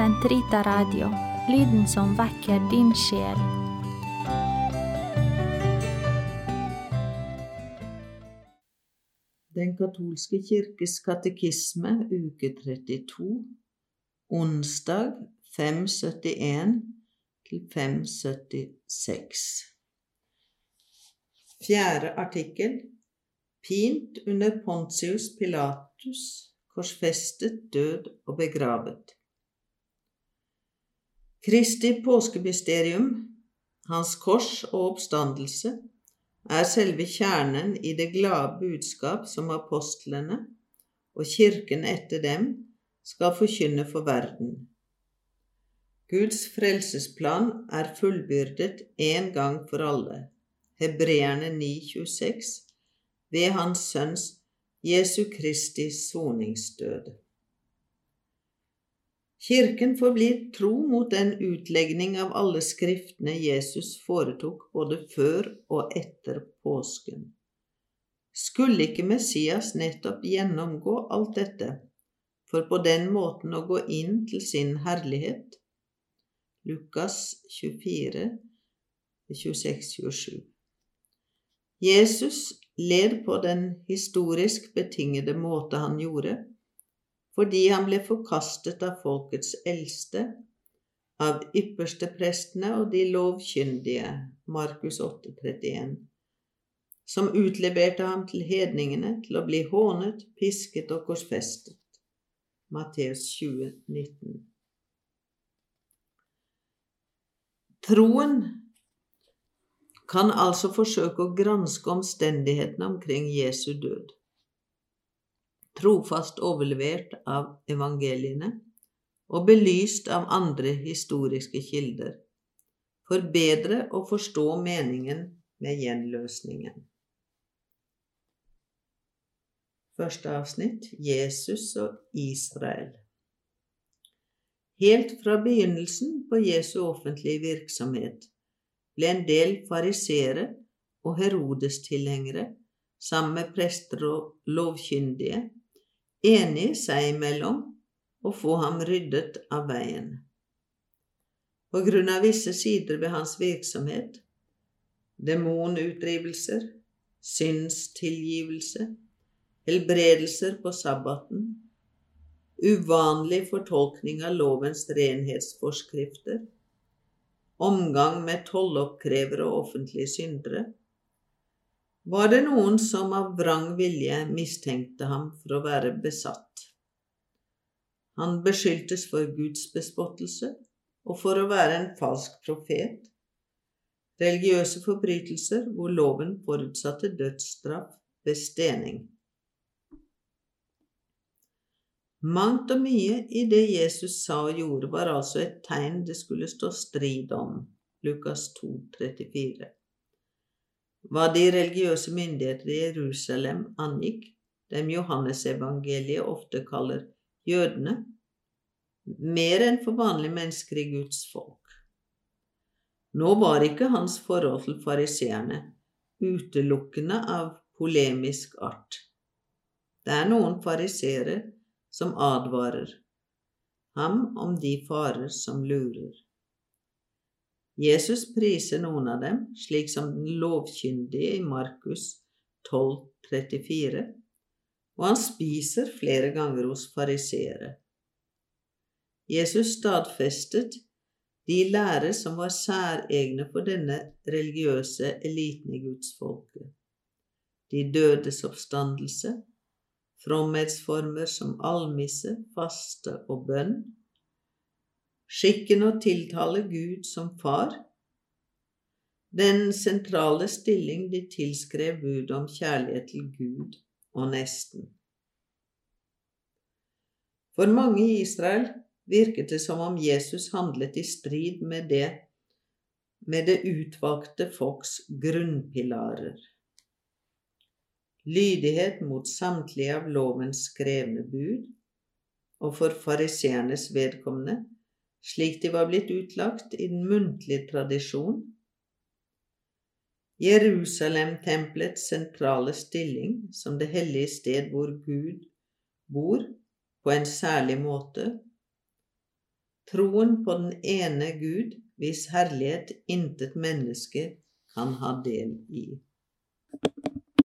Sentrita Radio, lyden som vekker din sjel. Den katolske kirkes katekisme, uke 32, onsdag 571 til 576. Fjerde artikkel Pint under Pontius Pilatus, korsfestet, død og begravet. Kristi påskemysterium, hans kors og oppstandelse, er selve kjernen i det glade budskap som apostlene og kirken etter dem skal forkynne for verden. Guds frelsesplan er fullbyrdet en gang for alle. Hebreerne 9,26 ved Hans Sønns Jesu Kristi soningsdød. Kirken forblir tro mot den utlegning av alle skriftene Jesus foretok både før og etter påsken. Skulle ikke Messias nettopp gjennomgå alt dette, for på den måten å gå inn til sin herlighet? Lukas 24, 26-27 Jesus led på den historisk betingede måte han gjorde, fordi han ble forkastet av folkets eldste, av yppersteprestene og de lovkyndige, Markus 8,31, som utleverte ham til hedningene til å bli hånet, pisket og korsfestet. Matteus 20, 19. Troen kan altså forsøke å granske omstendighetene omkring Jesu død trofast overlevert av evangeliene og belyst av andre historiske kilder, for bedre å forstå meningen med gjenløsningen. Første avsnitt Jesus og Israel. Helt fra begynnelsen på Jesu offentlige virksomhet ble en del farisere og Herodes-tilhengere sammen med prester og lovkyndige enige seg imellom å få ham ryddet av veien. På grunn av visse sider ved hans virksomhet, demonutdrivelser, syndstilgivelse, helbredelser på sabbaten, uvanlig fortolkning av lovens renhetsforskrifter, omgang med tolloppkrevere og offentlige syndere, var det noen som av vrang vilje mistenkte ham for å være besatt. Han beskyldtes for Guds bespottelse og for å være en falsk profet, religiøse forbrytelser hvor loven forutsatte dødsstraff ved stening. Mangt og mye i det Jesus sa og gjorde, var altså et tegn det skulle stå strid om. Lukas 2, 34 hva de religiøse myndigheter i Jerusalem angikk, dem Johannesevangeliet ofte kaller jødene, mer enn for vanlige mennesker i Guds folk. Nå var ikke hans forhold til fariseerne utelukkende av polemisk art. Det er noen fariseere som advarer ham om de farer som lurer. Jesus priser noen av dem, slik som den lovkyndige i Markus 12,34, og han spiser flere ganger hos fariseere. Jesus stadfestet de lærer som var særegne for denne religiøse eliten i gudsfolket. De dødes oppstandelse, fromhetsformer som almisse, faste og bønn, skikken å tiltale Gud som far, den sentrale stilling de tilskrev budet om kjærlighet til Gud og nesten. For mange i Israel virket det som om Jesus handlet i strid med det, med det utvalgte folks grunnpilarer. Lydighet mot samtlige av lovens skrevne bud, og for fariseernes vedkommende slik de var blitt utlagt i den muntlige tradisjon. Jerusalem-tempelets sentrale stilling som det hellige sted hvor Gud bor på en særlig måte. troen på den ene Gud, hvis herlighet intet menneske kan ha del i.